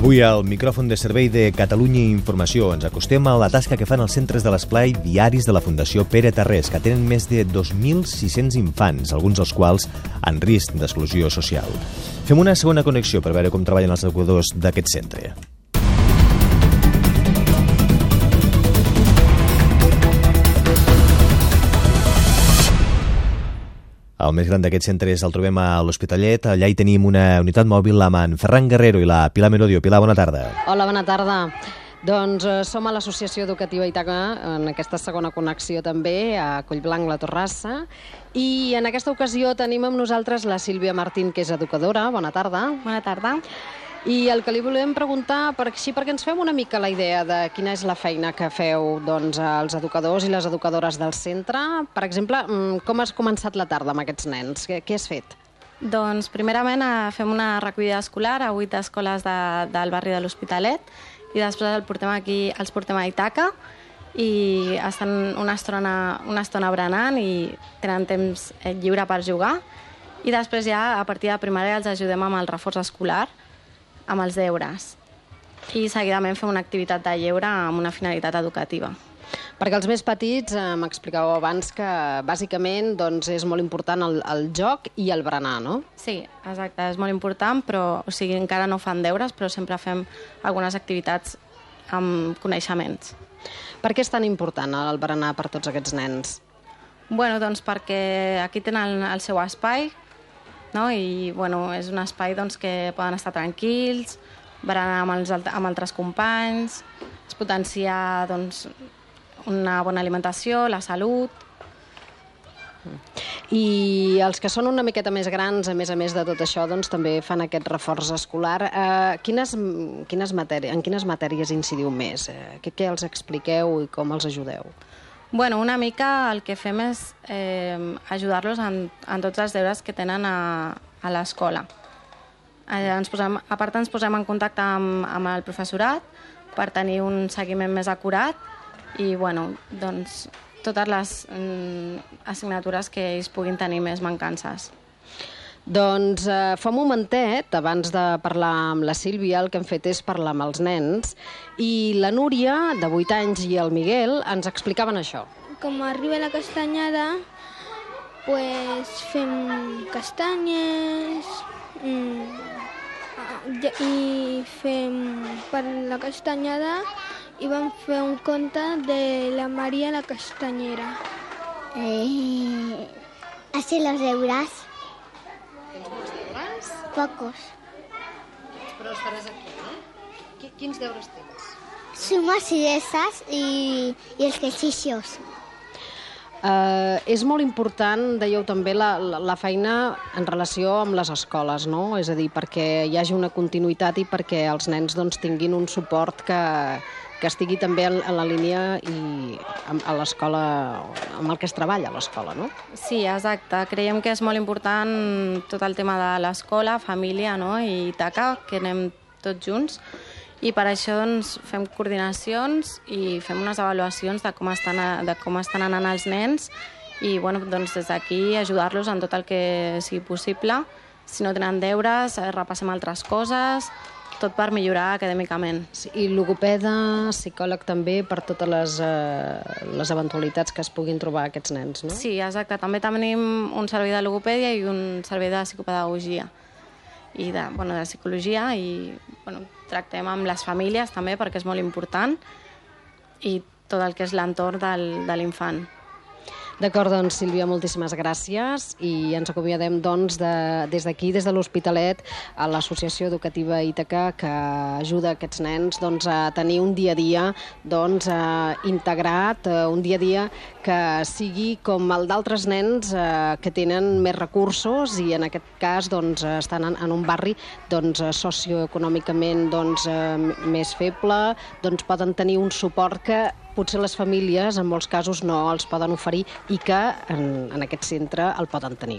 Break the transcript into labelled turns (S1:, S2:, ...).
S1: Avui al micròfon de servei de Catalunya Informació ens acostem a la tasca que fan els centres de l'esplai diaris de la Fundació Pere Tarrés, que tenen més de 2.600 infants, alguns dels quals en risc d'exclusió social. Fem una segona connexió per veure com treballen els educadors d'aquest centre. El més gran d'aquest centres el trobem a l'Hospitalet. Allà hi tenim una unitat mòbil amb en Ferran Guerrero i la Pilar Merodio. Pilar, bona tarda.
S2: Hola, bona tarda. Doncs eh, som a l'Associació Educativa Itaca, en aquesta segona connexió també, a Collblanc, la Torrassa, i en aquesta ocasió tenim amb nosaltres la Sílvia Martín, que és educadora. Bona tarda.
S3: Bona tarda.
S2: I el que li volem preguntar, per, així perquè ens fem una mica la idea de quina és la feina que feu doncs, els educadors i les educadores del centre. Per exemple, mm, com has començat la tarda amb aquests nens? Què, què has fet?
S3: Doncs primerament eh, fem una recollida escolar a vuit escoles de, del barri de l'Hospitalet i després el portem aquí, els portem a Itaca i estan una estona, una estona berenant i tenen temps eh, lliure per jugar i després ja a partir de primària els ajudem amb el reforç escolar amb els deures i seguidament fem una activitat de lleure amb una finalitat educativa.
S2: Perquè els més petits, eh, m'explicàveu abans que bàsicament doncs, és molt important el, el joc i el berenar, no?
S3: Sí, exacte, és molt important, però o sigui, encara no fan deures, però sempre fem algunes activitats amb coneixements.
S2: Per què és tan important el berenar per tots aquests nens?
S3: Bueno, doncs perquè aquí tenen el, el seu espai, no? i bueno, és un espai doncs, que poden estar tranquils, berenar amb, els, amb altres companys, es potencia doncs, una bona alimentació, la salut...
S2: I els que són una miqueta més grans, a més a més de tot això, doncs, també fan aquest reforç escolar. Eh, quines, quines matèries, en quines matèries incidiu més? Eh, què, què els expliqueu i com els ajudeu?
S3: Bueno, una mica el que fem és eh, ajudar-los en, en tots els deures que tenen a, a l'escola. Eh, a part ens posem en contacte amb, amb el professorat per tenir un seguiment més acurat i bueno, doncs, totes les mm, assignatures que ells puguin tenir més mancances.
S2: Doncs eh, fa un momentet, abans de parlar amb la Sílvia, el que hem fet és parlar amb els nens i la Núria, de 8 anys, i el Miguel ens explicaven això.
S4: Com arriba la castanyada, pues fem castanyes mm, i fem per la castanyada i vam fer un conte de la Maria la castanyera.
S5: Eh, hacer los deures.
S2: Tens molts deures?
S5: Pocos.
S2: Però els faràs aquí, no? Quins deures tens?
S5: Sumas y esas y, y els exercicios.
S2: Uh, és molt important, dèieu també, la, la, la feina en relació amb les escoles, no? És a dir, perquè hi hagi una continuïtat i perquè els nens doncs, tinguin un suport que, que estigui també en la línia i a l'escola, amb el que es treballa a l'escola, no?
S3: Sí, exacte. Creiem que és molt important tot el tema de l'escola, família no? i TACA, que anem tots junts, i per això doncs, fem coordinacions i fem unes avaluacions de com estan, de com estan anant els nens i bueno, doncs, des d'aquí ajudar-los en tot el que sigui possible. Si no tenen deures, eh, repassem altres coses, tot per millorar acadèmicament.
S2: Sí, I logopeda, psicòleg també, per totes les, eh, les eventualitats que es puguin trobar aquests nens, no?
S3: Sí, exacte. També tenim un servei de logopèdia i un servei de psicopedagogia i de, bueno, de psicologia i bueno, tractem amb les famílies també perquè és molt important i tot el que és l'entorn de l'infant.
S2: D'acord, doncs, Sílvia, moltíssimes gràcies. I ens acomiadem doncs, de, des d'aquí, des de l'Hospitalet, a l'Associació Educativa Ítaca que ajuda aquests nens doncs, a tenir un dia a dia doncs, eh, integrat, eh, un dia a dia que sigui com el d'altres nens eh, que tenen més recursos i en aquest cas doncs, estan en, en un barri doncs, socioeconòmicament doncs, eh, més feble, doncs poden tenir un suport que potser les famílies en molts casos no els poden oferir i que en, en aquest centre el poden tenir.